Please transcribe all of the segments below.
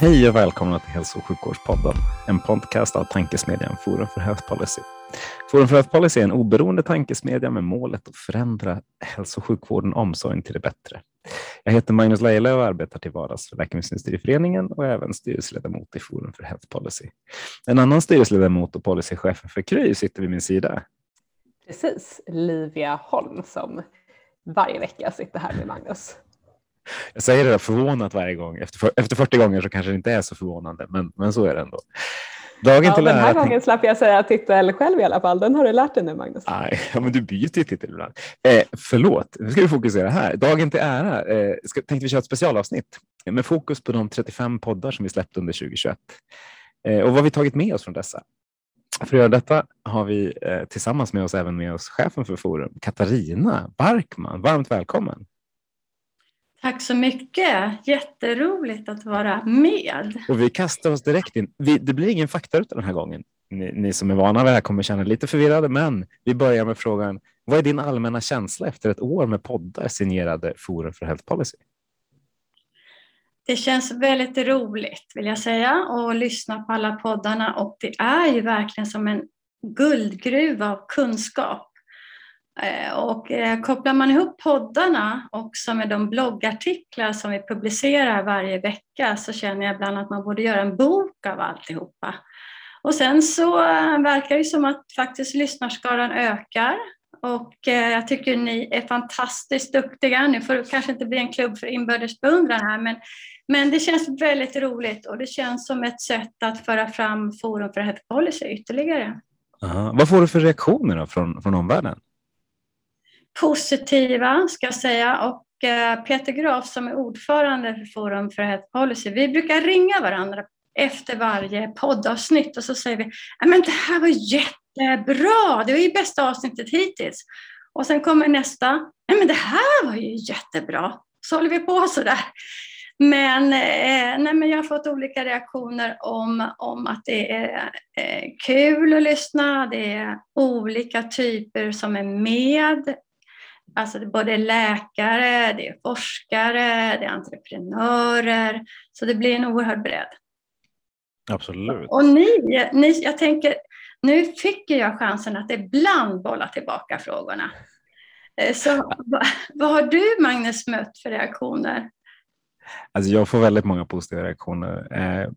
Hej och välkomna till Hälso och sjukvårdspodden, en podcast av tankesmedjan Forum för Health Policy. Forum för Health Policy är en oberoende tankesmedja med målet att förändra hälso och sjukvården och omsorgen till det bättre. Jag heter Magnus Lejelöw och arbetar till vardags för Läkemedelsindustriföreningen och är även styrelseledamot i Forum för Health Policy. En annan styrelseledamot och policychefen för Kry sitter vid min sida. Precis, Livia Holm som varje vecka sitter här med Magnus. Jag säger det där förvånat varje gång. Efter, efter 40 gånger så kanske det inte är så förvånande, men, men så är det ändå. Dagen ja, till den här gången slapp jag säga titel själv i alla fall. Den har du lärt dig nu, Magnus. Nej, ja, men du byter ju titel ibland. Eh, förlåt, nu ska vi fokusera här. Dagen till ära eh, ska, tänkte vi köra ett specialavsnitt med fokus på de 35 poddar som vi släppte under 2021 eh, och vad vi tagit med oss från dessa. För att göra detta har vi eh, tillsammans med oss även med oss chefen för Forum, Katarina Barkman. Varmt välkommen. Tack så mycket. Jätteroligt att vara med. Och vi kastar oss direkt in. Vi, det blir ingen faktaruta den här gången. Ni, ni, som är vana vid det här kommer känna lite förvirrade, men vi börjar med frågan. Vad är din allmänna känsla efter ett år med poddar signerade Forum för Health Policy? Det känns väldigt roligt vill jag säga att lyssna på alla poddarna och det är ju verkligen som en guldgruva av kunskap Eh, och eh, kopplar man ihop poddarna också med de bloggartiklar som vi publicerar varje vecka så känner jag ibland att man borde göra en bok av alltihopa. Och sen så eh, verkar det som att faktiskt lyssnarskaran ökar och jag tycker ni är fantastiskt duktiga. Nu får det kanske inte bli en klubb för inbördes beundran här men, men det känns väldigt roligt och det känns som ett sätt att föra fram Forum för Health Policy ytterligare. Aha. Vad får du för reaktioner då från, från omvärlden? Positiva, ska jag säga. Och eh, Peter Graf som är ordförande för Forum för Health Policy, vi brukar ringa varandra efter varje poddavsnitt och så säger vi men det här var jättebra, det var ju bästa avsnittet hittills. Och sen kommer nästa, nej men det här var ju jättebra. Så håller vi på sådär. Men, eh, nej, men jag har fått olika reaktioner om, om att det är eh, kul att lyssna. Det är olika typer som är med. Alltså det är både läkare, det är forskare, det är entreprenörer. Så det blir en oerhörd bredd. Absolut. Och ni, ni, jag tänker, nu fick jag chansen att ibland bolla tillbaka frågorna. Eh, så vad, vad har du Magnus mött för reaktioner? Alltså jag får väldigt många positiva reaktioner. Eh,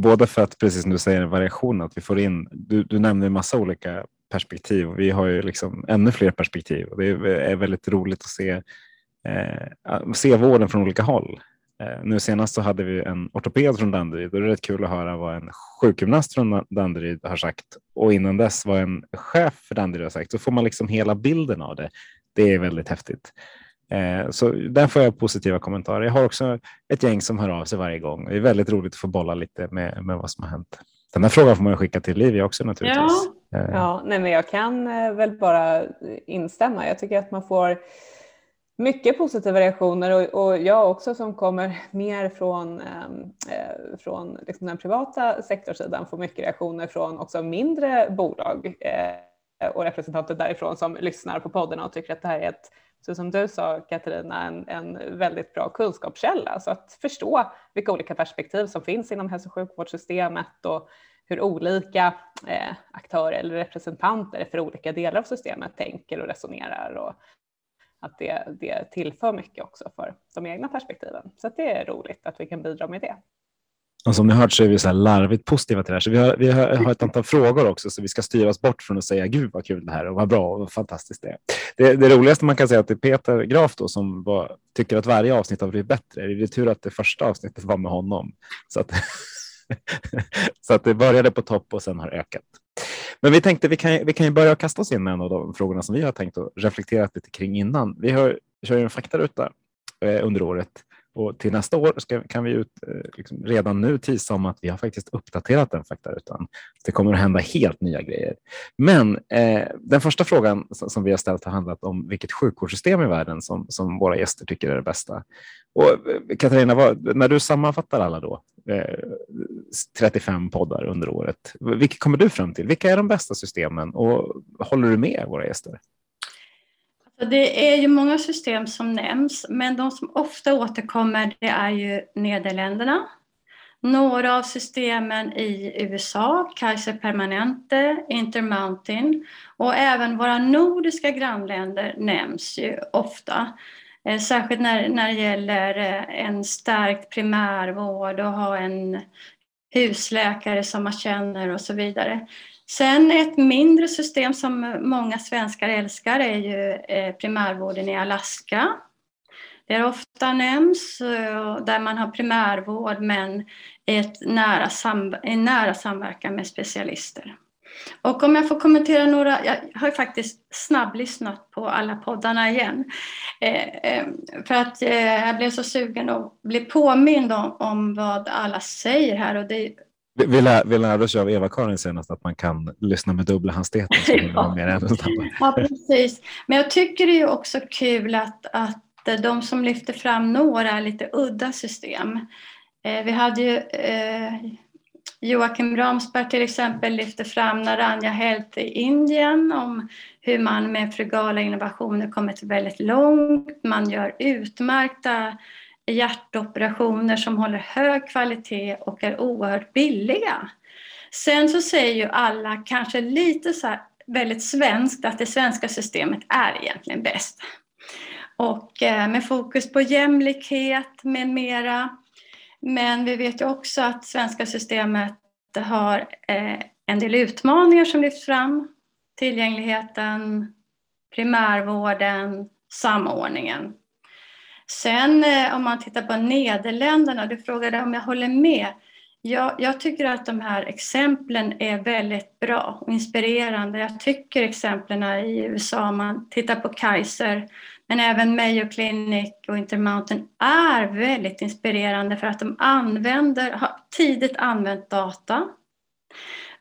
både för att, precis som du säger, variation, att vi får in, du, du nämnde en massa olika perspektiv. Vi har ju liksom ännu fler perspektiv och det är väldigt roligt att se, eh, se vården från olika håll. Eh, nu senast så hade vi en ortoped från Danderyd och det är rätt kul att höra vad en sjukgymnast från Danderyd har sagt och innan dess vad en chef för Danderyd har sagt. Så får man liksom hela bilden av det. Det är väldigt häftigt. Eh, så där får jag positiva kommentarer. Jag har också ett gäng som hör av sig varje gång. Det är väldigt roligt att få bolla lite med, med vad som har hänt. Den här frågan får man skicka till Livia också naturligtvis. Ja. Eh. ja nej, men jag kan eh, väl bara eh, instämma. Jag tycker att man får mycket positiva reaktioner och, och jag också som kommer mer från, ehm, eh, från liksom den privata sektorsidan får mycket reaktioner från också mindre bolag eh, och representanter därifrån som lyssnar på podden och tycker att det här är ett så som du sa Katarina, en, en väldigt bra kunskapskälla. Så att förstå vilka olika perspektiv som finns inom hälso och sjukvårdssystemet och hur olika eh, aktörer eller representanter för olika delar av systemet tänker och resonerar och att det, det tillför mycket också för de egna perspektiven. Så det är roligt att vi kan bidra med det. Och som ni hört så är vi så här larvigt positiva till det här. Så vi har, vi har, ett antal frågor också så vi ska styras bort från att säga gud vad kul det här och vad bra och fantastiskt det är. Det, det roligaste man kan säga till Peter Graf då som var, tycker att varje avsnitt har blivit bättre. Det är tur att det första avsnittet var med honom. Så att, så att det började på topp och sen har ökat. Men vi tänkte vi kan, vi kan ju börja kasta oss in med en av de frågorna som vi har tänkt och reflekterat lite kring innan. Vi har, kör ju en faktaruta eh, under året och till nästa år ska, kan vi ut, eh, liksom redan nu tisa om att vi har faktiskt uppdaterat den faktarutan. Det kommer att hända helt nya grejer. Men eh, den första frågan som vi har ställt har handlat om vilket sjukvårdssystem i världen som, som våra gäster tycker är det bästa. Och eh, Katarina, vad, när du sammanfattar alla då, eh, 35 poddar under året, vilka kommer du fram till? Vilka är de bästa systemen och håller du med våra gäster? Alltså, det är ju många system som nämns, men de som ofta återkommer det är ju Nederländerna. Några av systemen i USA, Kaiser Permanente, Intermountain och även våra nordiska grannländer nämns ju ofta. Eh, särskilt när, när det gäller eh, en stärkt primärvård och ha en husläkare som man känner och så vidare. Sen ett mindre system som många svenskar älskar är ju eh, primärvården i Alaska. Det är ofta nämns, eh, där man har primärvård men ett nära en nära samverkan med specialister. Och om jag får kommentera några, jag har faktiskt snabblyssnat på alla poddarna igen. Eh, för att jag blev så sugen att bli påmind om, om vad alla säger här. Och det vi, lär, vi lärde oss av Eva-Karin senast att man kan lyssna med dubbla hastigheter. ja. Ja, precis. Men jag tycker det är också kul att, att de som lyfter fram några lite udda system. Eh, vi hade ju eh, Joakim Ramsberg till exempel lyfte fram Naranja Health i Indien om hur man med frugala innovationer kommit väldigt långt. Man gör utmärkta hjärtoperationer som håller hög kvalitet och är oerhört billiga. Sen så säger ju alla, kanske lite så här väldigt svenskt, att det svenska systemet är egentligen bäst. Och eh, med fokus på jämlikhet med mera. Men vi vet ju också att svenska systemet har eh, en del utmaningar som lyfts fram. Tillgängligheten, primärvården, samordningen. Sen eh, om man tittar på Nederländerna, du frågade om jag håller med. Jag, jag, tycker att de här exemplen är väldigt bra och inspirerande. Jag tycker exemplen i USA, om man tittar på Kaiser, men även Mayo Clinic och Intermountain är väldigt inspirerande för att de använder, har tidigt använt data.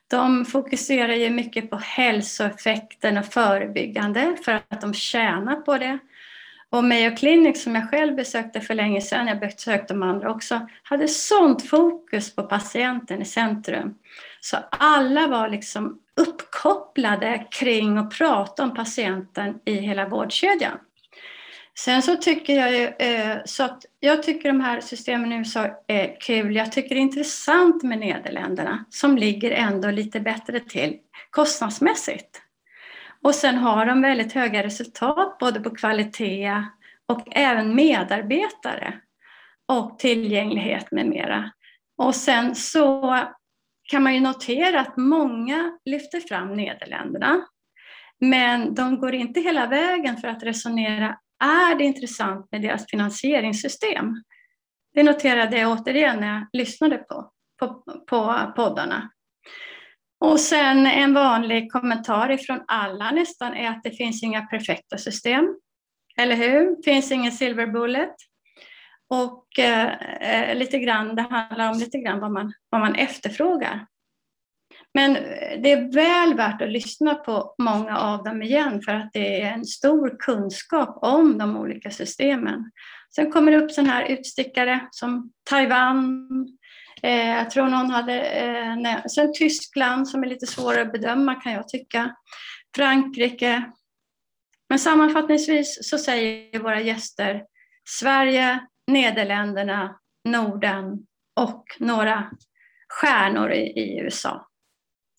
De fokuserar ju mycket på hälsoeffekten och förebyggande för att de tjänar på det. Och Mayo Clinic som jag själv besökte för länge sedan, jag besökte de andra också, hade sånt fokus på patienten i centrum. Så alla var liksom uppkopplade kring att prata om patienten i hela vårdkedjan. Sen så tycker jag ju, eh, så att jag tycker de här systemen i USA är kul. Jag tycker det är intressant med Nederländerna som ligger ändå lite bättre till kostnadsmässigt. Och sen har de väldigt höga resultat både på kvalitet och även medarbetare och tillgänglighet med mera. Och sen så kan man ju notera att många lyfter fram Nederländerna. Men de går inte hela vägen för att resonera, är det intressant med deras finansieringssystem? Det noterade jag återigen när jag lyssnade på, på, på poddarna. Och sen en vanlig kommentar ifrån alla nästan är att det finns inga perfekta system. Eller hur? Det finns ingen silver bullet. Och eh, eh, lite grann, det handlar om lite grann vad man, vad man efterfrågar. Men eh, det är väl värt att lyssna på många av dem igen för att det är en stor kunskap om de olika systemen. Sen kommer det upp sådana här utstickare som Taiwan, Eh, jag tror någon hade eh, nej. Sen Tyskland som är lite svårare att bedöma kan jag tycka. Frankrike. Men sammanfattningsvis så säger våra gäster Sverige, Nederländerna, Norden och några stjärnor i, i USA.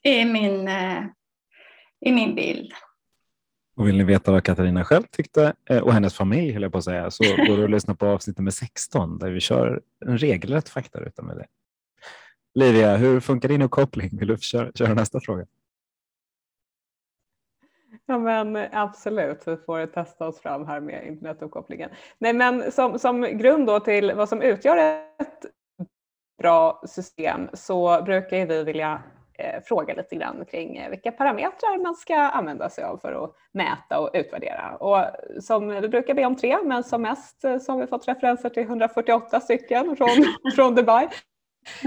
är min, eh, i min bild. Och vill ni veta vad Katarina själv tyckte eh, och hennes familj, höll jag på att säga, så går det att lyssna på avsnitt nummer 16 där vi kör en regelrätt faktaruta med det. Livia, hur funkar din uppkoppling? Vill du köra, köra nästa fråga? Ja men absolut, vi får testa oss fram här med internetuppkopplingen. Nej men som, som grund då till vad som utgör ett bra system så brukar vi vilja eh, fråga lite grann kring eh, vilka parametrar man ska använda sig av för att mäta och utvärdera. Och som vi brukar be om tre, men som mest så har vi fått referenser till 148 stycken från, från Dubai.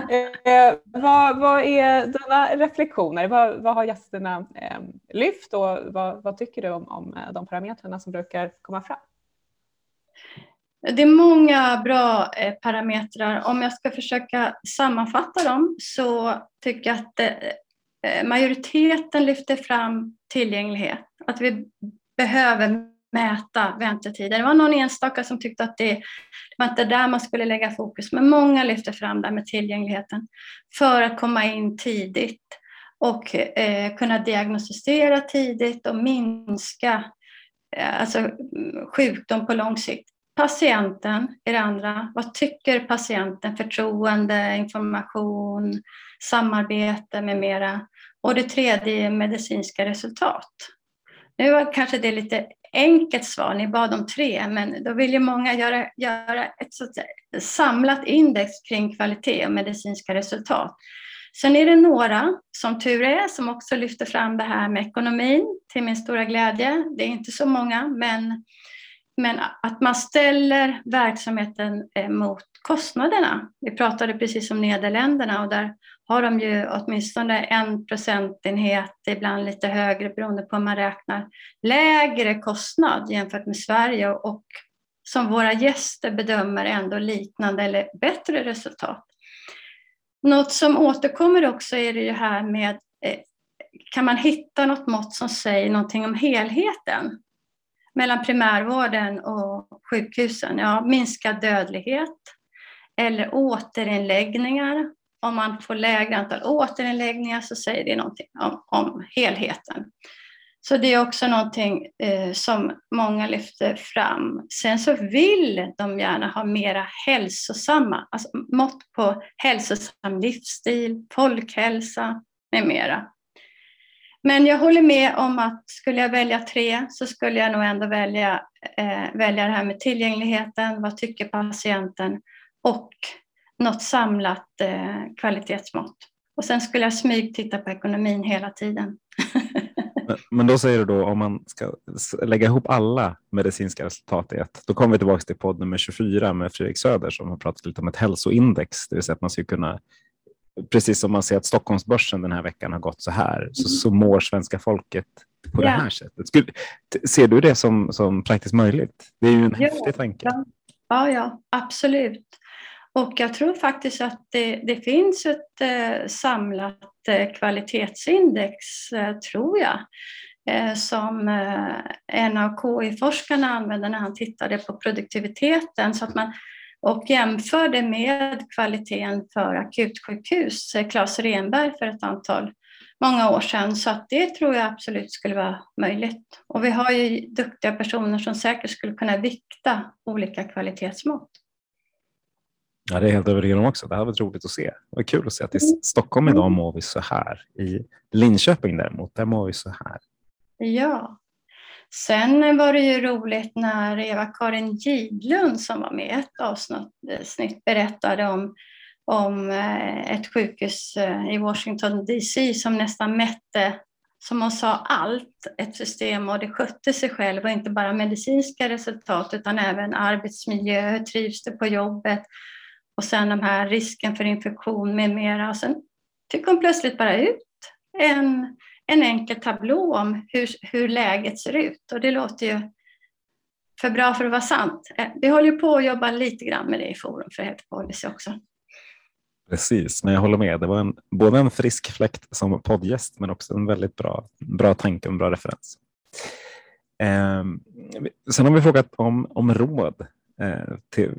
Eh, eh, vad, vad, är dina reflektioner? Vad, vad har gästerna eh, lyft och vad, vad, tycker du om, om eh, de parametrarna som brukar komma fram? Det är många bra eh, parametrar. Om jag ska försöka sammanfatta dem så tycker jag att eh, eh majoriteten lyfter fram tillgänglighet. Att vi behöver mäta väntetider. Det var någon enstaka som tyckte att det, det var inte där man skulle lägga fokus, men många lyfter fram det här med tillgängligheten för att komma in tidigt och eh, kunna diagnostisera tidigt och minska eh, alltså, sjukdom på lång sikt. Patienten är det andra. Vad tycker patienten? Förtroende, information, samarbete med mera. Och det tredje är medicinska resultat. Nu var kanske det lite enkelt svar, ni bad om tre, men då vill ju många göra, göra ett sånt samlat index kring kvalitet och medicinska resultat. Sen är det några, som tur är, som också lyfter fram det här med ekonomin till min stora glädje. Det är inte så många, men men att man ställer verksamheten eh, mot kostnaderna. Vi pratade precis om Nederländerna och där har de ju åtminstone en procentenhet, ibland lite högre beroende på hur man räknar, lägre kostnad jämfört med Sverige och som våra gäster bedömer ändå liknande eller bättre resultat. Något som återkommer också är det ju här med eh, kan man hitta något mått som säger någonting om helheten? mellan primärvården och sjukhusen? Ja, minskad dödlighet eller återinläggningar. Om man får lägre antal återinläggningar så säger det någonting om, om helheten. Så det är också någonting eh, som många lyfter fram. Sen så vill de gärna ha mera hälsosamma, alltså mått på hälsosam livsstil, folkhälsa med mera. Men jag håller med om att skulle jag välja tre så skulle jag nog ändå välja, eh, välja det här med tillgängligheten, vad tycker patienten och något samlat eh, kvalitetsmått. Och sen skulle jag smyg titta på ekonomin hela tiden. men, men då säger du då om man ska lägga ihop alla medicinska resultat i ett, då kommer vi tillbaka till podd nummer 24 med Fredrik Söder som har pratat lite om ett hälsoindex, det vill säga att man ska kunna precis som man ser att Stockholmsbörsen den här veckan har gått så här, så, så mår svenska folket på ja. det här sättet. Skulle, ser du det som, som praktiskt möjligt? Det är ju en ja, häftig tanke. Ja, ja, absolut. Och jag tror faktiskt att det, det finns ett eh, samlat eh, kvalitetsindex, eh, tror jag, eh, som eh, en av KI-forskarna använde när han tittade på produktiviteten. Så att man och jämförde med kvaliteten för akutsjukhus, eh, Claes Renberg för ett antal, många år sedan. Så att det tror jag absolut skulle vara möjligt. Och vi har ju duktiga personer som säkert skulle kunna vikta olika kvalitetsmått. Ja, det är helt övertygad om också. Det här var roligt att se. Det var kul att se att i mm. Stockholm idag mår vi så här. I Linköping däremot, där mår vi så här. Ja, Sen var det ju roligt när Eva-Karin Gidlund som var med i ett avsnitt berättade om, om eh, ett sjukhus eh, i Washington DC som nästan mätte, som hon sa, allt ett system och det skötte sig själv och inte bara medicinska resultat utan även arbetsmiljö, hur trivs du på jobbet och sen de här risken för infektion med mera. Och sen fick hon plötsligt bara ut en en enkel tablå om hur, hur läget ser ut. Och det låter ju för bra för att vara sant. Eh, vi håller på att jobba lite grann med det i Forum för Health Policy också. Precis, men jag håller med. Det var en, både en frisk fläkt som poddgäst men också en väldigt bra, bra tanke och en bra referens. Eh, sen har vi frågat om, om råd Eh, till,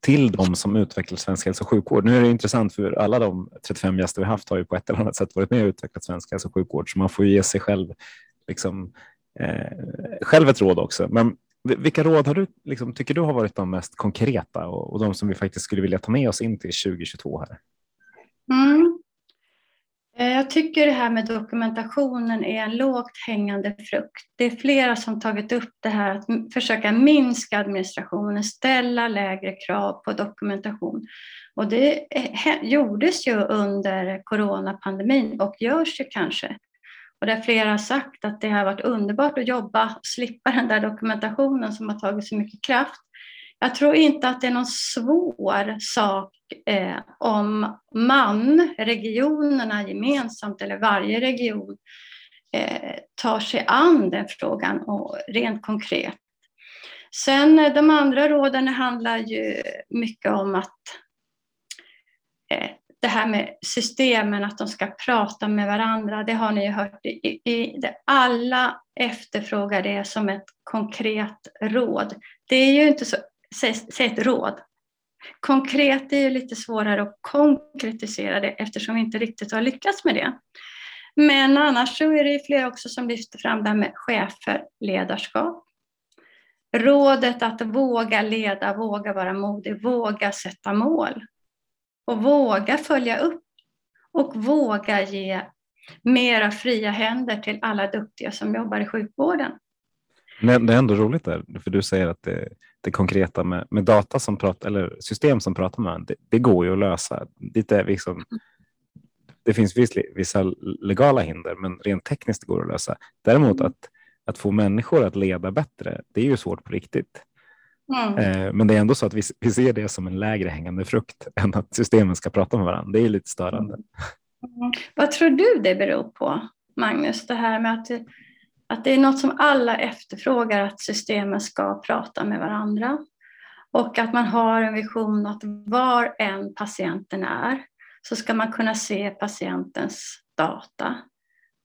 till de som utvecklar svensk hälso och sjukvård. Nu är det intressant för alla de 35 gäster vi haft har ju på ett eller annat sätt varit med och utvecklat svensk hälso och sjukvård så man får ge sig själv, liksom, eh, själv ett råd också. Men vilka råd har du, liksom, tycker du har varit de mest konkreta och, och de som vi faktiskt skulle vilja ta med oss in till 2022 här? Mm. Jag tycker det här med dokumentationen är en lågt hängande frukt. Det är flera som tagit upp det här att försöka minska administrationen, ställa lägre krav på dokumentation. Och det eh, gjordes ju under coronapandemin och görs ju kanske. Och där flera har sagt att det har varit underbart att jobba och slippa den där dokumentationen som har tagit så mycket kraft. Jag tror inte att det är någon svår sak eh, om man, regionerna gemensamt eller varje region eh, tar sig an den frågan och rent konkret. Sen eh, de andra råden handlar ju mycket om att eh, det här med systemen, att de ska prata med varandra, det har ni ju hört. I, i, det, alla efterfrågar det som ett konkret råd. Det är ju inte så, säg, ett råd. Konkret är ju lite svårare att konkretisera det eftersom vi inte riktigt har lyckats med det. Men annars så är det fler också som lyfter fram det här med chefer, ledarskap. Rådet att våga leda, våga vara modig, våga sätta mål och våga följa upp och våga ge mera fria händer till alla duktiga som jobbar i sjukvården. Men det är ändå roligt där, för du säger att det, det konkreta med, med data som pratar, eller system som pratar med varandra, det, det, går ju att lösa. Det, är liksom, det finns vissa legala hinder, men rent tekniskt går det att lösa. Däremot att, att få människor att leda bättre, det är ju svårt på riktigt. Mm. Eh, men det är ändå så att vi, vi ser det som en lägre hängande frukt än att systemen ska prata med varandra. Det är lite störande. Mm. Vad tror du det beror på, Magnus? Det här med att, att det är något som alla efterfrågar, att systemen ska prata med varandra. Och att man har en vision att var en patienten är så ska man kunna se patientens data.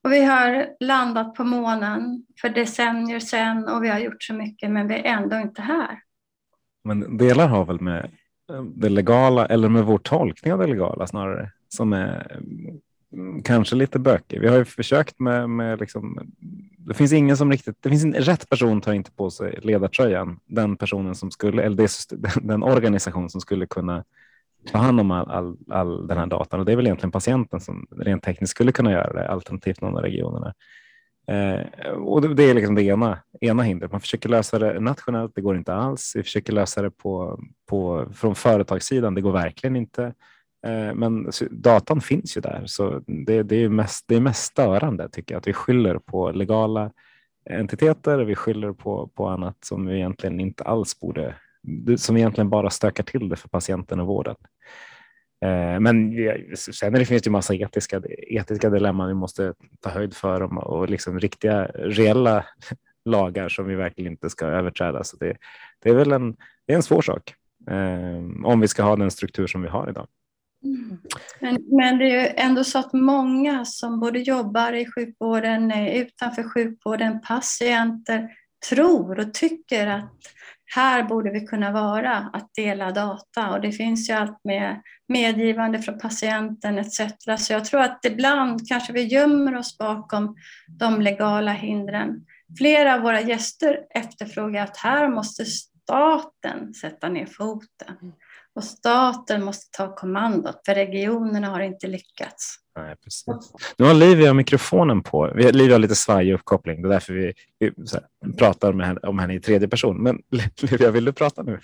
Och vi har landat på månen för decennier sedan och vi har gjort så mycket men vi är ändå inte här. Men delar har väl med eh, det legala eller med vår tolkning av det legala snarare som är mm, kanske lite bökig. Vi har ju försökt med, med liksom, det finns ingen som riktigt, det finns en, rätt person tar inte på sig ledartröjan. Den personen som skulle, eller det, den organisation som skulle kunna ta hand om all, all, all den här datan och det är väl egentligen patienten som rent tekniskt skulle kunna göra det alternativt någon av regionerna. Eh, och det, det, är liksom det ena, ena hindret. Man försöker lösa det nationellt, det går inte alls. Vi försöker lösa det på, på, från företagssidan, det går verkligen inte. Eh, men datan finns ju där, så det, det, är mest, det är mest störande tycker jag, att vi skyller på legala entiteter, vi skyller på, på annat som vi egentligen inte alls borde, som egentligen bara stökar till det för patienten och vården. Eh, men sen det finns det massa etiska, etiska dilemman vi måste ta höjd för och liksom riktiga reella lagar som vi verkligen inte ska överträda. Så det, det är väl en, det är en svår sak eh, om vi ska ha den struktur som vi har idag. Mm. Men, men det är ju ändå så att många som både jobbar i sjukvården, eh, utanför sjukvården, patienter tror och tycker att här borde vi kunna vara att dela data och det finns ju allt med medgivande från patienten etc. Så jag tror att ibland kanske vi gömmer oss bakom de legala hindren. Flera av våra gäster efterfrågar att här måste staten sätta ner foten och staten måste ta kommandot för regionerna har inte lyckats. Nej, precis. Nu har Livia mikrofonen på. Livia har lite svajig uppkoppling. Det är därför vi, vi här, pratar med henne, om henne i tredje person. Men Livia, vill du prata nu?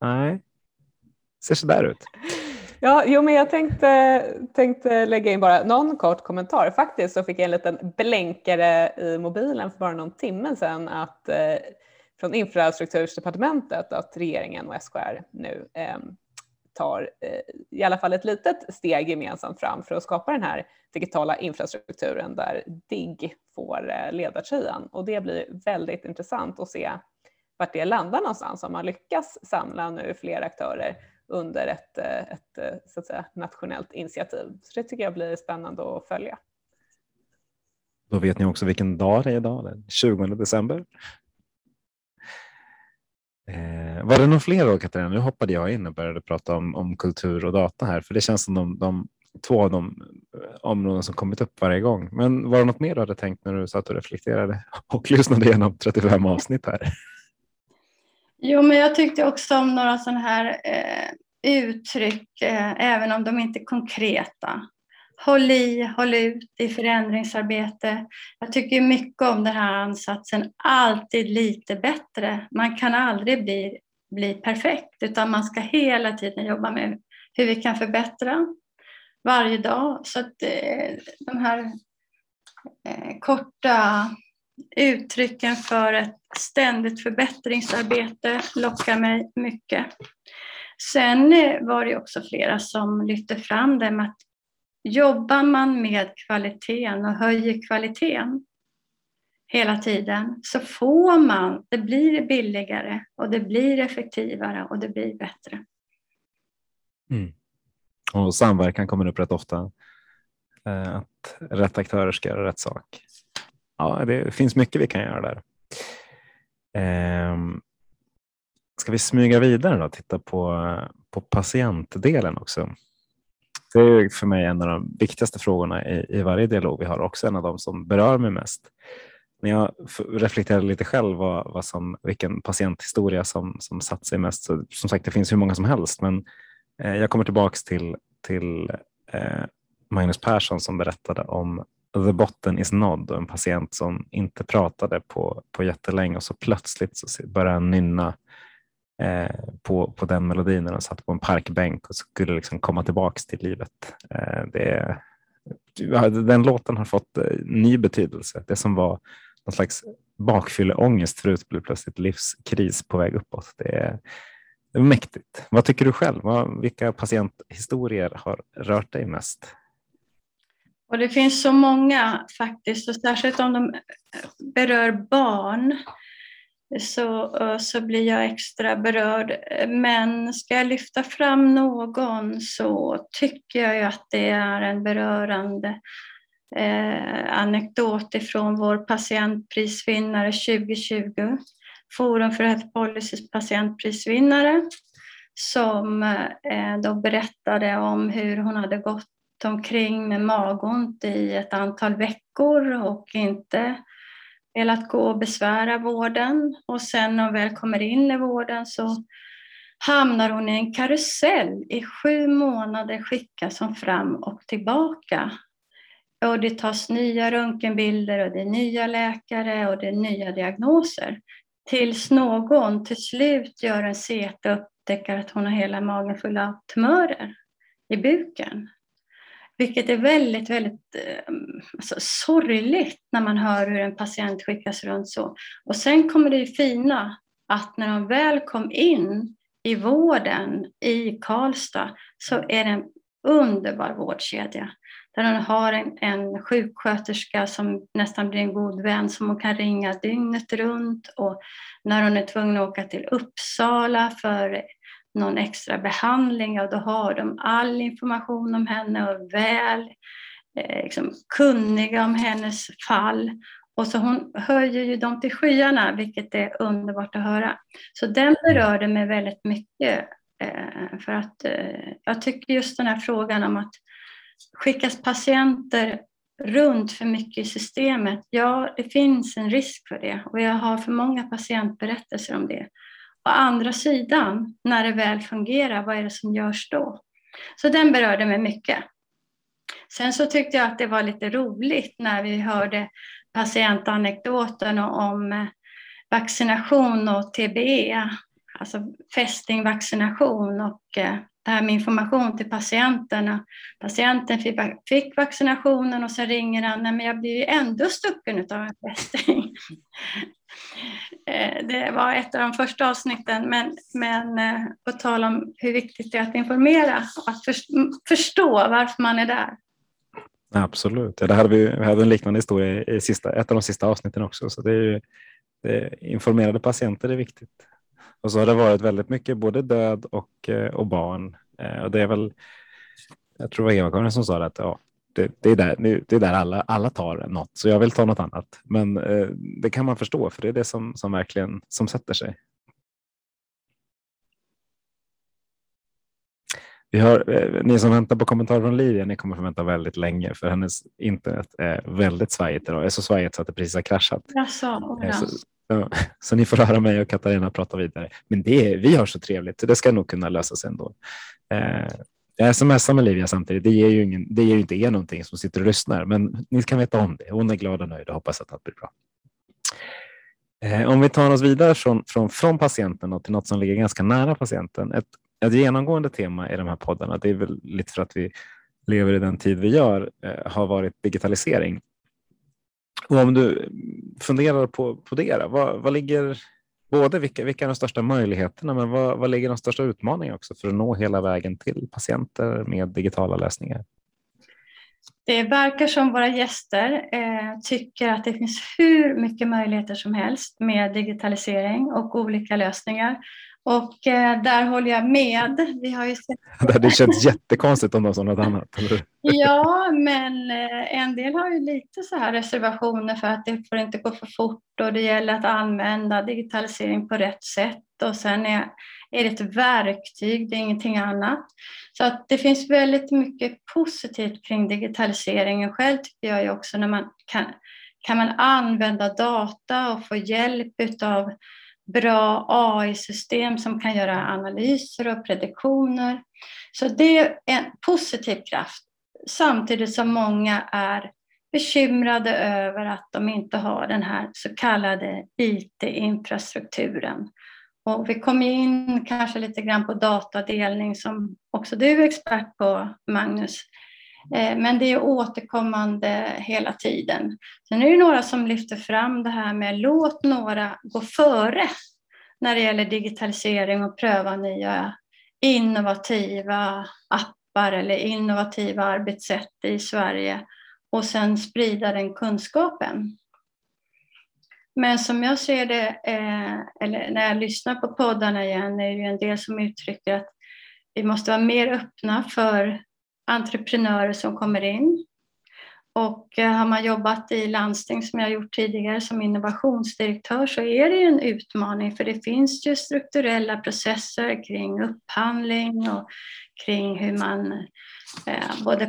Nej, ser så där ut. Ja, jo, men jag tänkte, tänkte lägga in bara någon kort kommentar. Faktiskt så fick jag en liten blänkare i mobilen för bara någon timme sedan att eh, från infrastrukturdepartementet att regeringen och SKR nu eh, tar eh, i alla fall ett litet steg gemensamt fram för att skapa den här digitala infrastrukturen där DIGG får eh, ledartröjan. Och det blir väldigt intressant att se vart det landar någonstans om man lyckas samla nu fler aktörer under ett, eh, ett eh, så att säga, nationellt initiativ. Så det tycker jag blir spännande att följa. Då vet ni också vilken dag det är idag, den 20 december. Eh, var det någon fler då Katarina? Nu hoppade jag in och började prata om, om kultur och data här, för det känns som de, de två av de eh, områden som kommit upp varje gång. Men var det något mer du hade tänkt när du satt och reflekterade och lyssnade igenom 35 avsnitt här? Jo, men jag tyckte också om några sådana här eh, uttryck, eh, även om de inte är konkreta. Håll i, håll ut i förändringsarbete. Jag tycker mycket om den här ansatsen, alltid lite bättre. Man kan aldrig bli, bli perfekt, utan man ska hela tiden jobba med hur vi kan förbättra varje dag. Så att eh, de här eh, korta uttrycken för ett ständigt förbättringsarbete lockar mig mycket. Sen eh, var det också flera som lyfte fram det med att jobbar man med kvaliteten och höjer kvaliteten hela tiden så får man, det blir billigare och det blir effektivare och det blir bättre. Mm. Och samverkan kommer upp rätt ofta. Eh, att rätt aktörer ska göra rätt sak. Ja, det finns mycket vi kan göra där. Ehm, ska vi smyga vidare och titta på, på patientdelen också? Det är för mig en av de viktigaste frågorna i, i varje dialog vi har, också en av de som berör mig mest. När jag reflekterar lite själv vad, vad som, vilken patienthistoria som, som satt sig mest, så, som sagt det finns hur många som helst, men eh, jag kommer tillbaks till, till eh, Magnus Persson som berättade om the botten is nod och en patient som inte pratade på, på jättelänge och så plötsligt så började han nynna eh, på, på den melodin när de satt på en parkbänk och skulle liksom komma tillbaks till livet. Eh, det, den låten har fått eh, ny betydelse. Det som var någon slags bakfylleångest förut blev plötsligt livskris på väg uppåt. Det är, det är mäktigt. Vad tycker du själv? Vilka patienthistorier har rört dig mest? Och det finns så många faktiskt, och särskilt om de berör barn så, så blir jag extra berörd. Men ska jag lyfta fram någon så tycker jag ju att det är en berörande eh, anekdot ifrån vår patientprisvinnare 2020. Forum för Health Policys patientprisvinnare som eh, då berättade om hur hon hade gått omkring med magont i ett antal veckor och inte velat gå och besvära vården. Och sen när hon väl kommer in i vården så hamnar hon i en karusell. I sju månader skickas hon fram och tillbaka. Och det tas nya röntgenbilder och det är nya läkare och det är nya diagnoser. Tills någon till slut gör en CT och upptäcker att hon har hela magen full av tumörer i buken. Vilket är väldigt, väldigt eh, alltså, sorgligt när man hör hur en patient skickas runt så. Och sen kommer det fina att när de väl kom in i vården i Karlstad så är det en underbar vårdkedja. Där hon har en, en sjuksköterska som nästan blir en god vän som hon kan ringa dygnet runt. Och när hon är tvungen att åka till Uppsala för någon extra behandling, och då har de all information om henne och väl eh, liksom, kunniga om hennes fall. Och så hon höjer ju dem till skyarna, vilket är underbart att höra. Så den berörde mig väldigt mycket. Eh, för att eh, jag tycker just den här frågan om att skickas patienter runt för mycket i systemet, ja, det finns en risk för det. Och jag har för många patientberättelser om det. Å andra sidan, när det väl fungerar, vad är det som görs då? Så den berörde mig mycket. Sen så tyckte jag att det var lite roligt när vi hörde patientanekdoten om eh, vaccination och TBE, alltså fästingvaccination och eh, det här med information till patienterna. Patienten fick vaccinationen och så ringer han, nej men jag blir ju ändå stucken av en fästing. Eh, det var ett av de första avsnitten, men, men eh, på tal om hur viktigt det är att informera och att förstå varför man är där. Absolut, ja, det hade vi, vi hade en liknande historia i sista, ett av de sista avsnitten också. Så det är ju, det, informerade patienter är viktigt. Och så har det varit väldigt mycket både död och, eh, och barn. Och det är väl, jag tror det var Eva-Karin som sa det, att ja, det, det, är där, det är där alla, alla tar något, så jag vill ta något annat. Men eh, det kan man förstå, för det är det som, som verkligen som sätter sig. Vi har, eh, ni som väntar på kommentarer från Livia, ni kommer få vänta väldigt länge för hennes internet är väldigt svajigt idag. Det är så svajigt så att det precis har kraschat. Jaså, eh, så, så ni får höra mig och Katarina prata vidare. Men det, vi har så trevligt, så det ska nog kunna lösa sig ändå. Eh, jag smsar med Livia samtidigt. Det ger ju, ingen, det ger ju inte er någonting som sitter och lyssnar, men ni kan veta om det. Hon är glad och nöjd och hoppas att allt blir bra. Eh, om vi tar oss vidare från, från, från patienten och till något som ligger ganska nära patienten. Ett, ett genomgående tema i de här poddarna, det är väl lite för att vi lever i den tid vi gör, eh, har varit digitalisering. Och om du funderar på, på det, då, vad, vad ligger både vilka, vilka är de största möjligheterna, men vad, vad ligger de största utmaningarna också för att nå hela vägen till patienter med digitala lösningar? Det verkar som våra gäster eh, tycker att det finns hur mycket möjligheter som helst med digitalisering och olika lösningar. Och eh, där håller jag med. Vi har ju sett... Det känns jättekonstigt om de sa något annat. Ja, men eh, en del har ju lite så här reservationer för att det får inte gå för fort och det gäller att använda digitalisering på rätt sätt. Och sen är, är det ett verktyg, det är ingenting annat. Så att det finns väldigt mycket positivt kring digitaliseringen. Själv tycker jag ju också när man kan, kan man använda data och få hjälp av bra AI-system som kan göra analyser och prediktioner. Så det är en positiv kraft, samtidigt som många är bekymrade över att de inte har den här så kallade IT-infrastrukturen. Och vi kommer in kanske lite grann på datadelning som också du är expert på, Magnus. Eh, men det är återkommande hela tiden. Sen är det några som lyfter fram det här med låt några gå före när det gäller digitalisering och pröva nya innovativa appar eller innovativa arbetssätt i Sverige och sen sprida den kunskapen. Men som jag ser det, eh, eller när jag lyssnar på poddarna igen, är det ju en del som uttrycker att vi måste vara mer öppna för entreprenörer som kommer in. Och eh, har man jobbat i landsting som jag gjort tidigare som innovationsdirektör så är det en utmaning för det finns ju strukturella processer kring upphandling och kring hur man eh, både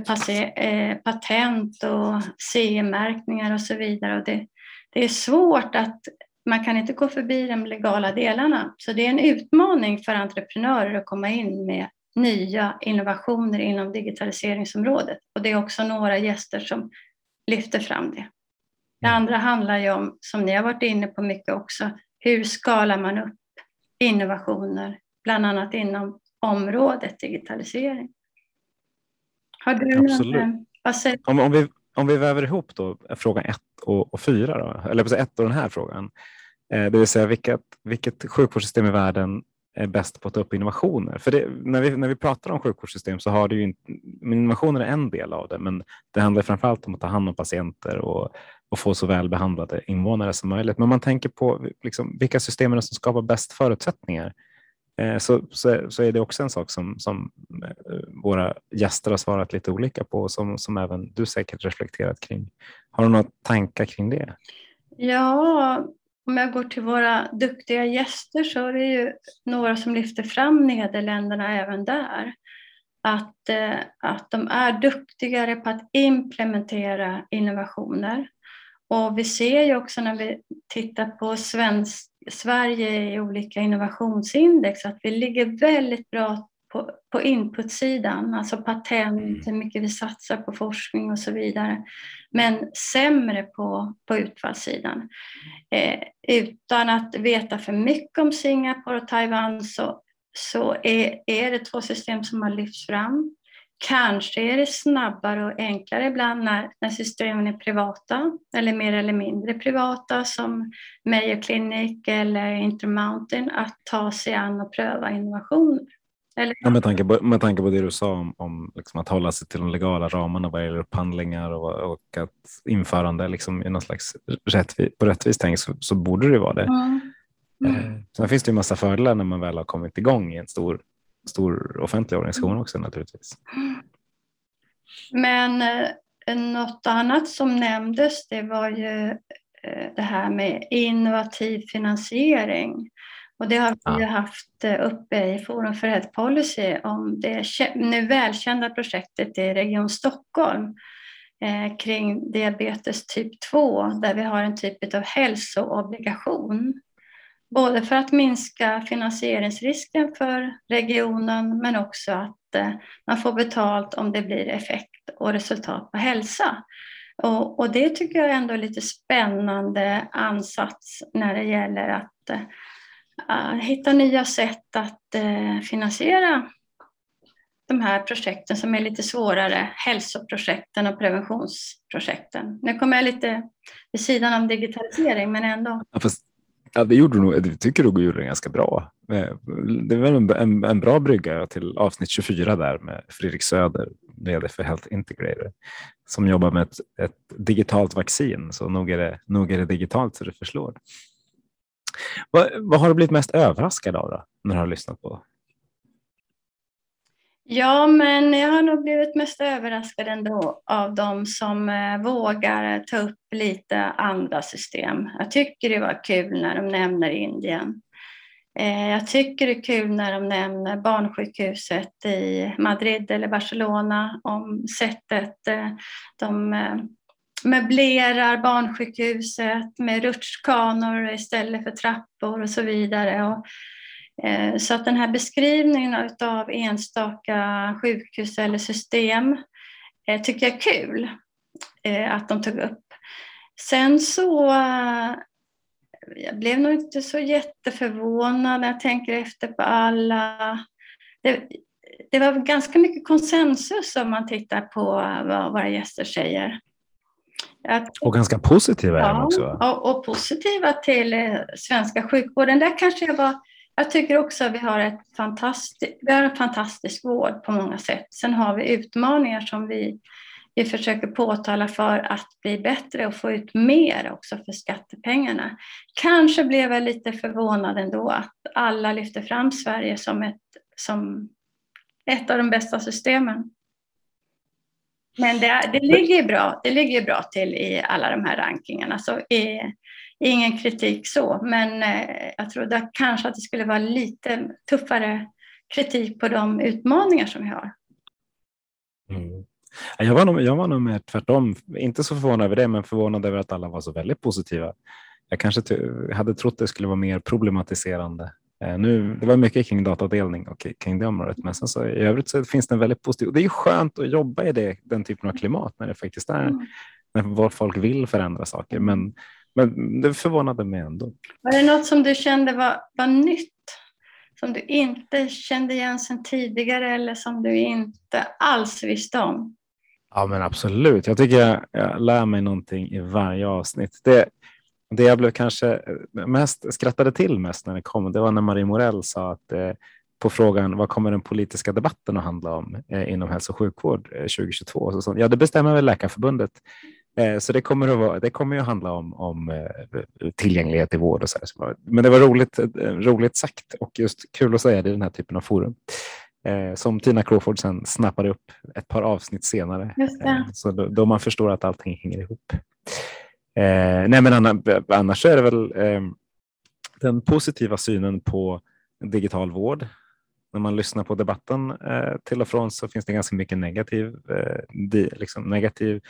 eh, patent och CE-märkningar och så vidare. Och det, det är svårt att man kan inte gå förbi de legala delarna. Så det är en utmaning för entreprenörer att komma in med nya innovationer inom digitaliseringsområdet. Och det är också några gäster som lyfter fram det. Det mm. andra handlar ju om, som ni har varit inne på mycket också, hur skalar man upp innovationer, bland annat inom området digitalisering. Har du Absolut. Någon, vad säger om, om, vi, om vi väver ihop då fråga ett och, och fyra, då, eller ett och den här frågan, eh, det vill säga vilket, vilket sjukvårdssystem i världen är bäst på att ta upp innovationer. För det, när, vi, när vi pratar om sjukvårdssystem så har det ju inte, innovationer är en del av det, men det handlar framför allt om att ta hand om patienter och, och få så välbehandlade invånare som möjligt. Men man tänker på liksom, vilka system som skapar bäst förutsättningar? Eh, så, så, så, är det också en sak som, som eh, våra gäster har svarat lite olika på och som, som även du säkert reflekterat kring. Har du några tankar kring det? Ja, om jag går till våra duktiga gäster så är det ju några som lyfter fram Nederländerna även där. Att, eh, att de är duktigare på att implementera innovationer. Och vi ser ju också när vi tittar på svensk, Sverige i olika innovationsindex att vi ligger väldigt bra på, på inputsidan, alltså patent, mm. hur mycket vi satsar på forskning och så vidare. Men sämre på, på utfallssidan. Eh, utan att veta för mycket om Singapore och Taiwan så, så är, är det två system som har lyfts fram. Kanske är det snabbare och enklare ibland när, när systemen är privata eller mer eller mindre privata som Mayo Clinic eller Intermountain att ta sig an och pröva innovationer. Eller? Ja, med, tanke på, med tanke på det du sa om, om liksom att hålla sig till de legala ramarna vad gäller upphandlingar och, och att införande liksom i någon slags rättvis, på rättvist tänk så, så, borde det vara det. Mm. Mm. Sen finns det ju massa fördelar när man väl har kommit igång i en stor, stor offentlig organisation också naturligtvis. Men eh, något annat som nämndes det var ju eh, det här med innovativ finansiering. Och det har vi ja. haft eh, uppe i Forum för Health Policy om det nu välkända projektet i Region Stockholm eh, kring diabetes typ 2 där vi har en typ av hälsoobligation. Både för att minska finansieringsrisken för regionen men också att eh, man får betalt om det blir effekt och resultat på hälsa. Och, och, det tycker jag ändå är lite spännande ansats när det gäller att hitta nya sätt att eh, finansiera de här projekten som är lite svårare, hälsoprojekten och preventionsprojekten. Nu kommer jag lite vid sidan av digitalisering, men ändå. Ja, fast, ja, det gjorde du nog, jag tycker du gjorde det ganska bra. Eh, det var en, en, en, bra brygga till avsnitt 24 där med Fredrik Söder, vd för Health Integrator, som jobbar med ett, ett, digitalt vaccin. Så nog är, det, nog är det digitalt så det förslår. Vad, vad har du blivit mest överraskad av då, när du har lyssnat på Ja, men jag har nog blivit mest överraskad ändå av de som eh, vågar ta upp lite andra system. Jag tycker det var kul när de nämner Indien. Eh, jag tycker det är kul när de nämner barnsjukhuset i Madrid eller Barcelona om sättet eh, de möblerar barnsjukhuset med rutschkanor istället för trappor och så vidare. Och Eh, så att den här beskrivningen av enstaka sjukhus eller system eh, tycker jag är kul eh, att de tog upp. Sen så eh, jag blev nog inte så jätteförvånad när jag tänker efter på alla. Det, det var ganska mycket konsensus om man tittar på vad våra gäster säger och ganska positiva ja, också. Och, och positiva till svenska sjukvården. Där kanske jag var jag tycker också att vi har, ett vi har en fantastisk vård på många sätt. Sen har vi utmaningar som vi, vi försöker påtala för att bli bättre och få ut mer också för skattepengarna. Kanske blev jag lite förvånad ändå att alla lyfter fram Sverige som ett, som ett av de bästa systemen. Men det, det, ligger bra, det ligger bra till i alla de här rankingarna. Så i, ingen kritik så, men eh, jag trodde kanske att det skulle vara lite tuffare kritik på de utmaningar som vi har. Mm. Jag var, nog, jag var nog mer tvärtom, inte så förvånad över det, men förvånad över att alla var så väldigt positiva. Jag kanske hade trott det skulle vara mer problematiserande. Eh, nu, det var mycket kring datadelning och kring det området, men sen så, i övrigt så finns det en väldigt positiv. Det är skönt att jobba i det, den typen av klimat när det faktiskt är mm. när folk vill förändra saker. Men men det förvånade mig ändå. Var det något som du kände var, var nytt? Som du inte kände igen sedan tidigare eller som du inte alls visste om? Ja, men absolut. Jag tycker jag, jag lär mig någonting i varje avsnitt. Det, det jag blev kanske mest skrattade till mest när det kom, det var när Marie Morell sa att eh, på frågan vad kommer den politiska debatten att handla om eh, inom hälso och sjukvård eh, 2022? Så, så, ja, det bestämmer väl Läkarförbundet. Eh, så det kommer att, vara, det kommer att handla om, om eh, tillgänglighet i vård och så. Här. Men det var roligt, eh, roligt sagt och just kul att säga det i den här typen av forum. Som Tina Crawford sen snappade upp ett par avsnitt senare. Så då, då, man förstår att allting hänger ihop. Eh, nej men annars är det väl eh, den positiva synen på digital vård. När man lyssnar på debatten eh, till och från så finns det ganska mycket negativ, liksom negativ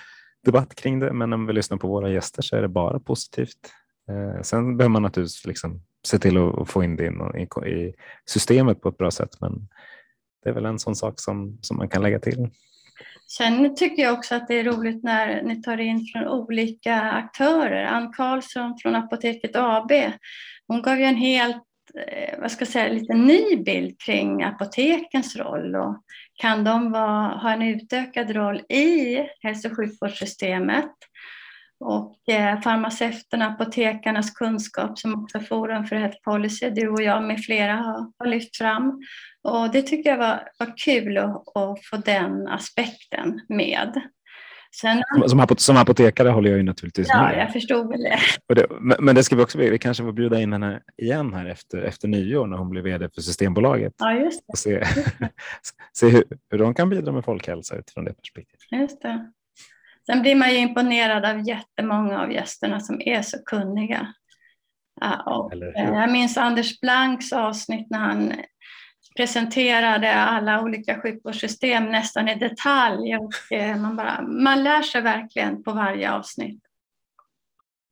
debatt kring det, men om vi lyssnar på våra gäster så är det bara positivt. Eh, sen behöver man naturligtvis liksom se till att få in det i systemet på ett bra sätt, men det är väl en sån sak som, som man kan lägga till. Sen tycker jag också att det är roligt när ni tar in från olika aktörer. Ann Karlsson från Apoteket AB, hon gav ju en helt eh, vad ska jag säga, lite ny bild kring apotekens roll och kan de vara, ha en utökad roll i hälso och sjukvårdssystemet? Och eh, farmaceuterna, apotekarnas kunskap som också Forum för Health Policy, du och jag med flera har, har lyft fram. Och det tycker jag var, var kul att, att få den aspekten med. Sen, som, som apotekare håller jag ju naturligtvis ja, med. Ja, jag förstod väl det. det. Men det ska vi också, vi kanske får bjuda in henne igen här efter, efter nyår när hon blir vd för Systembolaget. Ja, just det. Och se, se hur, hur de kan bidra med folkhälsa utifrån det perspektivet. Just det. Sen blir man ju imponerad av jättemånga av gästerna som är så kunniga. Och, jag minns Anders Blanks avsnitt när han presenterade alla olika sjukvårdssystem nästan i detalj. Och eh, man, bara, man lär sig verkligen på varje avsnitt.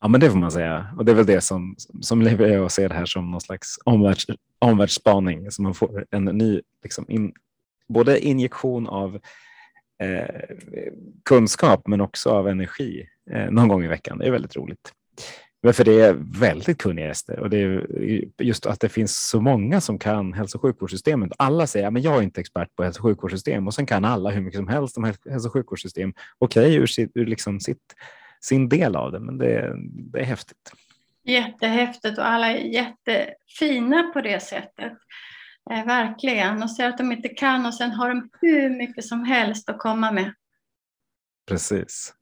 Ja, men det får man säga. Och det är väl det som, som lever jag och ser det här som någon slags omvärlds, omvärldsspaning. Så man får en ny, liksom in, både injektion av eh, kunskap men också av energi eh, någon gång i veckan. Det är väldigt roligt. Men för det är väldigt kunniga gäster och det är just att det finns så många som kan hälso och sjukvårdssystemet. Alla säger att jag är inte expert på hälso och sjukvårdssystem och sen kan alla hur mycket som helst om hälso och sjukvårdssystem. Okej, okay, ur, sitt, ur liksom sitt, sin del av det, men det, det är häftigt. Jättehäftigt och alla är jättefina på det sättet. Eh, verkligen. Och säger att de inte kan och sen har de hur mycket som helst att komma med. Precis.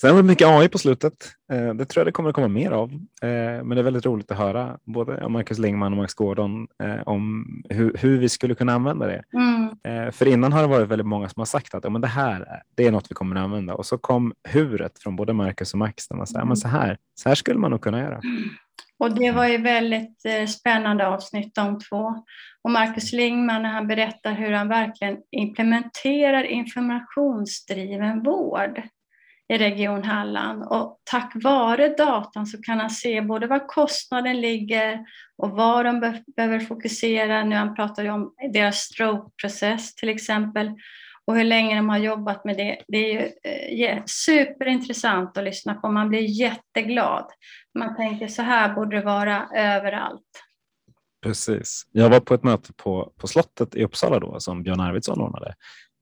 Sen var det mycket AI på slutet. Eh, det tror jag det kommer att komma mer av. Eh, men det är väldigt roligt att höra både Marcus Lingman och Max Gordon eh, om hur, hur vi skulle kunna använda det. Mm. För innan har det varit väldigt många som har sagt att ja, men det här det är något vi kommer att använda och så kom huret från både Marcus och Max där man säger mm. men så här, så här skulle man nog kunna göra. Och det var ju väldigt spännande avsnitt de två. Och Marcus Lingman när han berättar hur han verkligen implementerar informationsdriven vård i Region Halland. Och tack vare datan så kan han se både var kostnaden ligger och vad de be behöver fokusera. Nu han pratar ju om deras stroke-process till exempel och hur länge de har jobbat med det. Det är ju yeah, superintressant att lyssna på. Man blir jätteglad. Man tänker så här borde det vara överallt. Precis. Jag var på ett möte på, på slottet i Uppsala då som Björn Arvidsson ordnade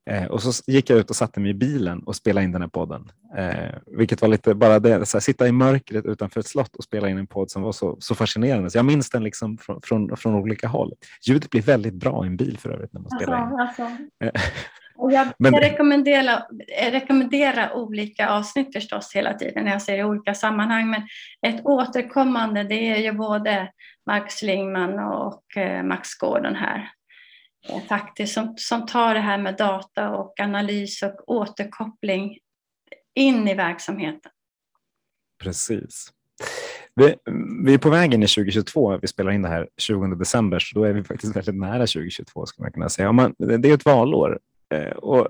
Eh, och så gick jag ut och satte mig i bilen och spelade in den här podden. Eh, vilket var lite bara det, så här, sitta i mörkret utanför ett slott och spela in en podd som var så, så fascinerande. Så jag minns den liksom från, från, från olika håll. Ljudet blir väldigt bra i en bil för övrigt när man spelar in. Alltså. Eh, och jag Men, rekommenderar, rekommenderar olika avsnitt förstås hela tiden när jag säger i olika sammanhang. Men ett återkommande det är ju både Marcus Lingman och eh, Max Gordon här Eh, faktiskt som, som tar det här med data och analys och återkoppling in i verksamheten. Precis. Vi, vi, är på väg in i 2022. Vi spelar in det här 20 december, så då är vi faktiskt väldigt nära 2022 skulle man kunna säga. Man, det är ett valår. Eh, och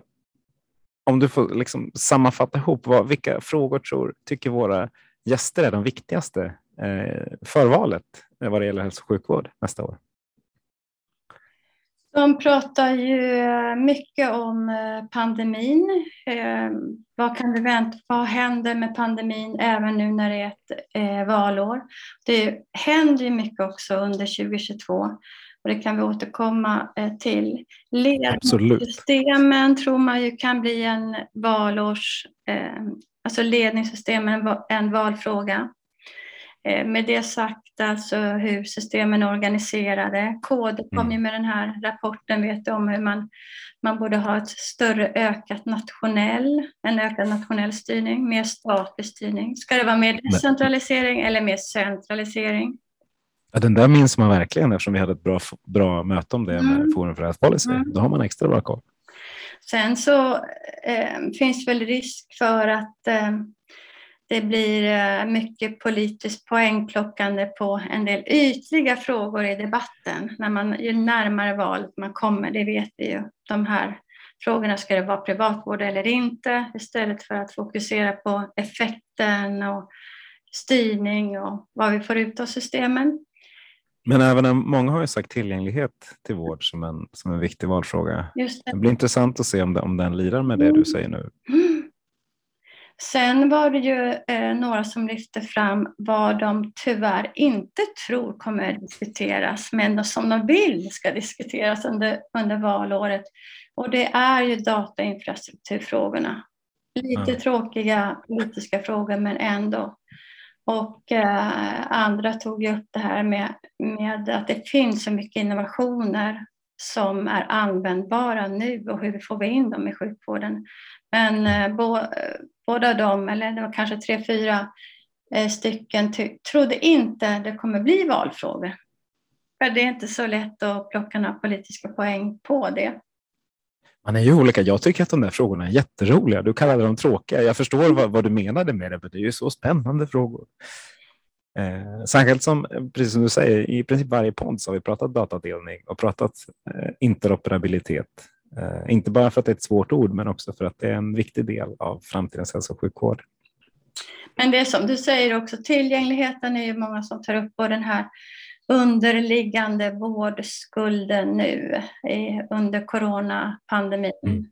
om du får liksom sammanfatta ihop, vad, vilka frågor tror, tycker våra gäster är de viktigaste eh, för valet eh, vad det gäller hälso och sjukvård nästa år? De pratar ju mycket om eh, pandemin. Eh, vad kan vi vänta? Vad händer med pandemin även nu när det är ett eh, valår? Det händer ju mycket också under 2022 och det kan vi återkomma till. Ledningssystemen tror man ju kan bli en valårs, alltså ledningssystemen en valfråga. Eh, med det sagt, alltså hur systemen är organiserade. KD kom mm. ju med den här rapporten, vet du, om hur man, man borde ha ett större ökat nationell, en ökad nationell styrning, mer statlig styrning. Ska det vara mer decentralisering eller mer centralisering? Ja, den där minns man verkligen eftersom vi hade ett bra, bra möte om det med mm. Forum för Health Policy. Mm. Då har man extra bra koll. Sen så eh, finns väl risk för att eh, det blir eh, mycket politiskt poängplockande på en del ytliga frågor i debatten. När man, ju närmare valet man kommer, det vet vi ju. De här frågorna, ska det vara privatvård eller inte? Istället för att fokusera på effekten och styrning och vad vi får ut av systemen. Men även många har ju sagt tillgänglighet till vård som en, som en viktig valfråga. Just det. det blir intressant att se om, det, om den lirar med det du mm. säger nu. Mm. Sen var det ju eh, några som lyfte fram vad de tyvärr inte tror kommer diskuteras, men som de vill ska diskuteras under, under valåret. Och det är ju datainfrastrukturfrågorna. Lite mm. tråkiga politiska frågor, men ändå. Och eh, andra tog ju upp det här med, med att det finns så mycket innovationer som är användbara nu och hur får vi in dem i sjukvården. Men eh, bo, båda de, eller det var kanske tre, fyra eh, stycken, trodde inte det kommer bli valfrågor. För det är inte så lätt att plocka några politiska poäng på det. Man är ju olika. Jag tycker att de där frågorna är jätteroliga. Du kallade dem tråkiga. Jag förstår vad, vad du menade med det, men det är ju så spännande frågor. Eh, särskilt som, precis som du säger, i princip varje podd så har vi pratat datadelning och pratat eh, interoperabilitet. Eh, inte bara för att det är ett svårt ord, men också för att det är en viktig del av framtidens hälso och sjukvård. Men det är som du säger också, tillgängligheten är ju många som tar upp och den här underliggande vårdskulden nu under coronapandemin. Mm.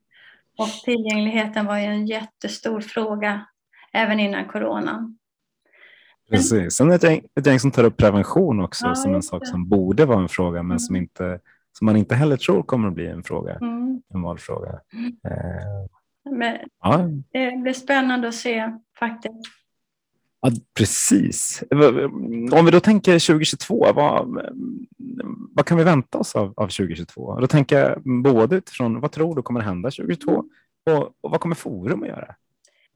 Och tillgängligheten var ju en jättestor fråga även innan coronan. Precis. Sen är det ett gäng, som tar upp prevention också ja, som en sak som borde vara en fråga men mm. som, inte, som man inte heller tror kommer att bli en fråga, mm. en valfråga. Eh, men, ja. Det blir spännande att se faktiskt. Ja, precis. Om vi då tänker 2022, vad, vad kan vi vänta oss av, av 2022? Då tänker jag både utifrån vad tror du kommer hända 2022 och, och vad kommer Forum att göra?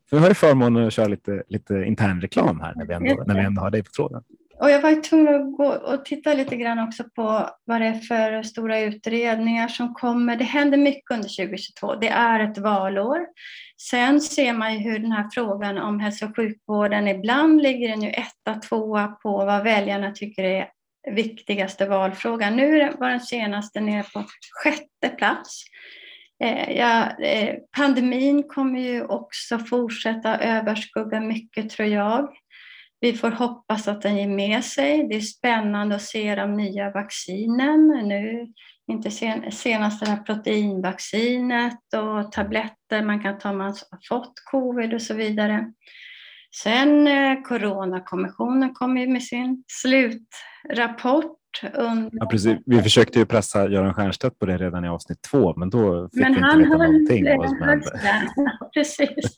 För vi har ju förmånen att köra lite, lite intern reklam här när vi, ändå, när vi ändå har dig på tråden. Och jag var tvungen att gå och titta lite grann också på vad det är för stora utredningar som kommer. Det händer mycket under 2022. Det är ett valår. Sen ser man ju hur den här frågan om hälso och sjukvården, ibland ligger den ju etta, tvåa på vad väljarna tycker är viktigaste valfrågan. Nu var den senaste nere på sjätte plats. Eh, ja, eh, pandemin kommer ju också fortsätta överskugga mycket tror jag. Vi får hoppas att den ger med sig. Det är spännande att se de nya vaccinen nu. Inte sen, senast det här proteinvaccinet och tabletter man kan ta om man har fått covid och så vidare. Sen eh, Coronakommissionen kommer med sin slutrapport under... Ja, precis. Vi försökte ju pressa Göran Stiernstedt på det redan i avsnitt två, men då fick men vi inte veta någonting vad som hände. precis.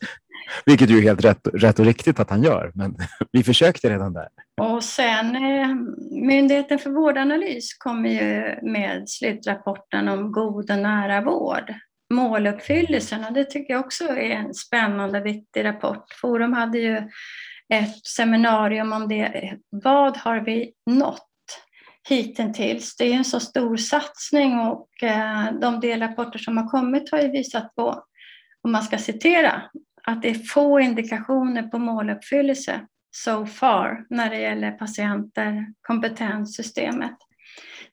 Vilket ju är helt rätt, rätt och riktigt att han gör, men vi försökte redan där. Och sen eh, Myndigheten för vårdanalys kommer ju med slutrapporten om god och nära vård. Måluppfyllelsen, och det tycker jag också är en spännande och viktig rapport. Forum hade ju ett seminarium om det. Vad har vi nått? hittills. Det är en så stor satsning och eh, de delrapporter som har kommit har ju visat på, om man ska citera, att det är få indikationer på måluppfyllelse so far när det gäller patienter, kompetenssystemet.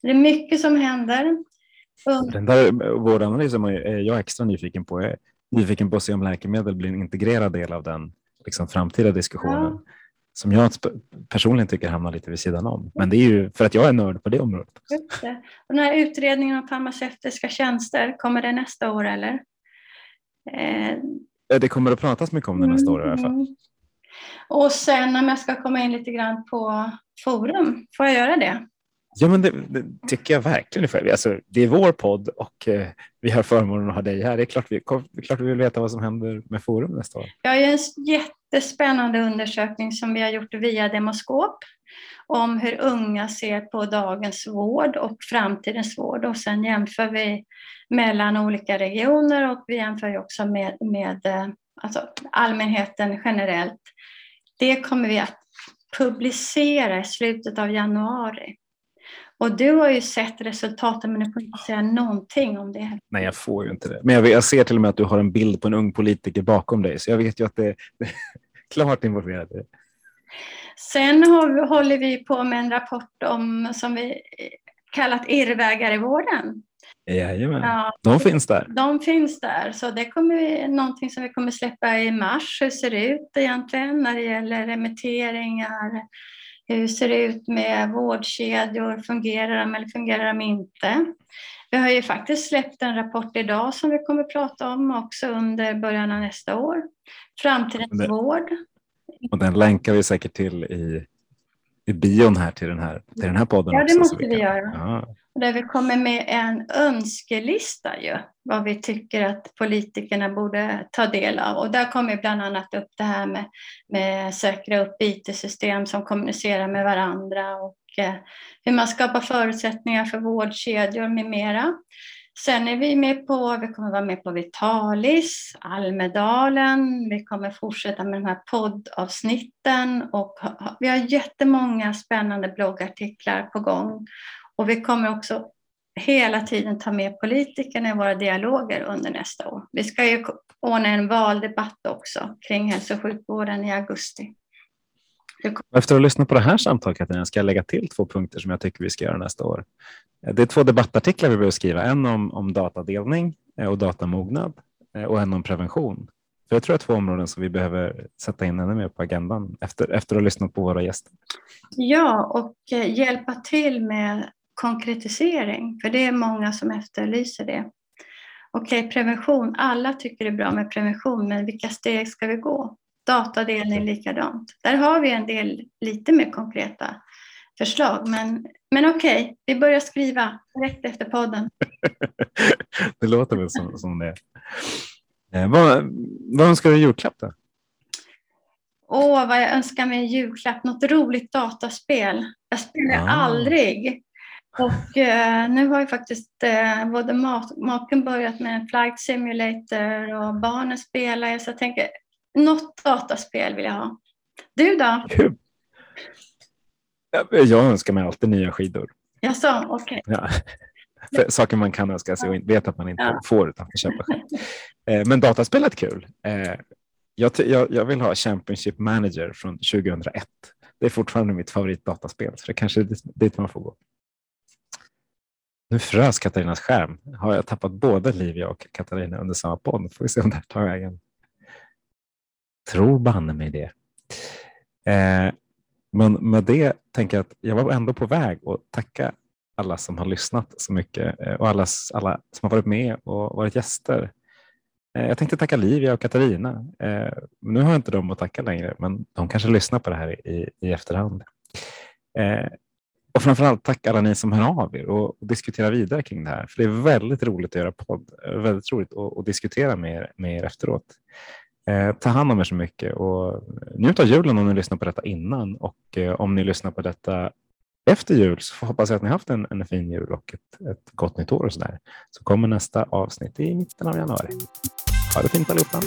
Det är mycket som händer. Den där vårdanalysen är jag extra nyfiken på. Jag är nyfiken på att se om läkemedel blir en integrerad del av den liksom, framtida diskussionen. Ja som jag personligen tycker hamnar lite vid sidan om. Men det är ju för att jag är nörd på det området. Och den här utredningen om farmaceutiska tjänster, kommer det nästa år eller? Eh. Det kommer att pratas mycket om det nästa år i alla fall. Mm. Och sen om jag ska komma in lite grann på forum, får jag göra det? Ja, men det, det tycker jag verkligen. Alltså, det är vår podd och eh, vi har förmånen att ha dig här. Det är klart vi, klart vi vill veta vad som händer med Forum nästa år. Jag har en jättespännande undersökning som vi har gjort via Demoskop om hur unga ser på dagens vård och framtidens vård. Och sen jämför vi mellan olika regioner och vi jämför också med, med eh, alltså allmänheten generellt. Det kommer vi att publicera i slutet av januari. Och du har ju sett resultaten men du får inte säga någonting om det. Nej, jag får ju inte det. Men jag, jag ser till och med att du har en bild på en ung politiker bakom dig, så jag vet ju att det är klart involverat. Sen har, håller vi på med en rapport om, som vi kallat irrvägar i vården. Jajamän, ja, de finns där. De finns där, så det kommer någonting som vi kommer släppa i mars. Hur ser det ut egentligen när det gäller remitteringar, hur ser det ut med vårdkedjor? Fungerar de eller fungerar de inte? Vi har ju faktiskt släppt en rapport idag som vi kommer att prata om också under början av nästa år. Framtidens det, vård. Och den länkar vi säkert till i, i bion här till den här, till den här podden. Ja, det också, måste vi, vi göra. Ja. Där vi kommer med en önskelista ju, vad vi tycker att politikerna borde ta del av. Och där kommer bland annat upp det här med, med säkra upp IT-system som kommunicerar med varandra och eh, hur man skapar förutsättningar för vårdkedjor med mera. Sen är vi med på, vi kommer vara med på Vitalis, Almedalen, vi kommer fortsätta med de här poddavsnitten och vi har jättemånga spännande bloggartiklar på gång. Och vi kommer också hela tiden ta med politikerna i våra dialoger under nästa år. Vi ska ju ordna en valdebatt också kring hälso och sjukvården i augusti. Efter att ha lyssnat på det här samtalet Katarina, ska jag lägga till två punkter som jag tycker vi ska göra nästa år. Det är två debattartiklar vi behöver skriva, en om, om datadelning och datamognad och en om prevention. För jag tror att två områden som vi behöver sätta in ännu mer på agendan efter, efter att ha lyssnat på våra gäster. Ja, och eh, hjälpa till med konkretisering, för det är många som efterlyser det. Okej, okay, prevention. Alla tycker det är bra med prevention, men vilka steg ska vi gå? Datadelning likadant. Där har vi en del lite mer konkreta förslag, men, men okej, okay, vi börjar skriva direkt efter podden. det låter väl som, som det. Eh, vad, vad önskar du i julklapp då? Åh, vad jag önskar mig i julklapp. Något roligt dataspel. Jag spelar ah. aldrig. Och eh, nu har ju faktiskt eh, både maken börjat med flight simulator och barnen spelar. Så jag tänker, något dataspel vill jag ha. Du då? Kul. Jag önskar mig alltid nya skidor. Jaså, okej. Okay. Ja. saker man kan önska sig och vet att man inte ja. får utan får köpa själv. Eh, men dataspelet kul. Eh, jag, jag, jag, vill ha Championship Manager från 2001. Det är fortfarande mitt favoritdataspel, så det kanske är dit man får gå. Nu frös Katarinas skärm. Har jag tappat både Livia och Katarina under samma podd? Får vi se om det här tar vägen. Tror banne mig det. Eh, men med det tänker jag att jag var ändå på väg att tacka alla som har lyssnat så mycket eh, och alla, alla som har varit med och varit gäster. Eh, jag tänkte tacka Livia och Katarina. Eh, nu har jag inte dem att tacka längre, men de kanske lyssnar på det här i, i efterhand. Eh, och framförallt tack alla ni som hör av er och, och diskuterar vidare kring det här. För det är väldigt roligt att göra podd, eh, väldigt roligt att, att diskutera med er, med er efteråt. Eh, ta hand om er så mycket och njut av julen om ni lyssnar på detta innan och eh, om ni lyssnar på detta efter jul så hoppas jag att ni haft en, en fin jul och ett, ett gott nytt år och sådär. Så kommer nästa avsnitt i mitten av januari. Ha det fint allihopa!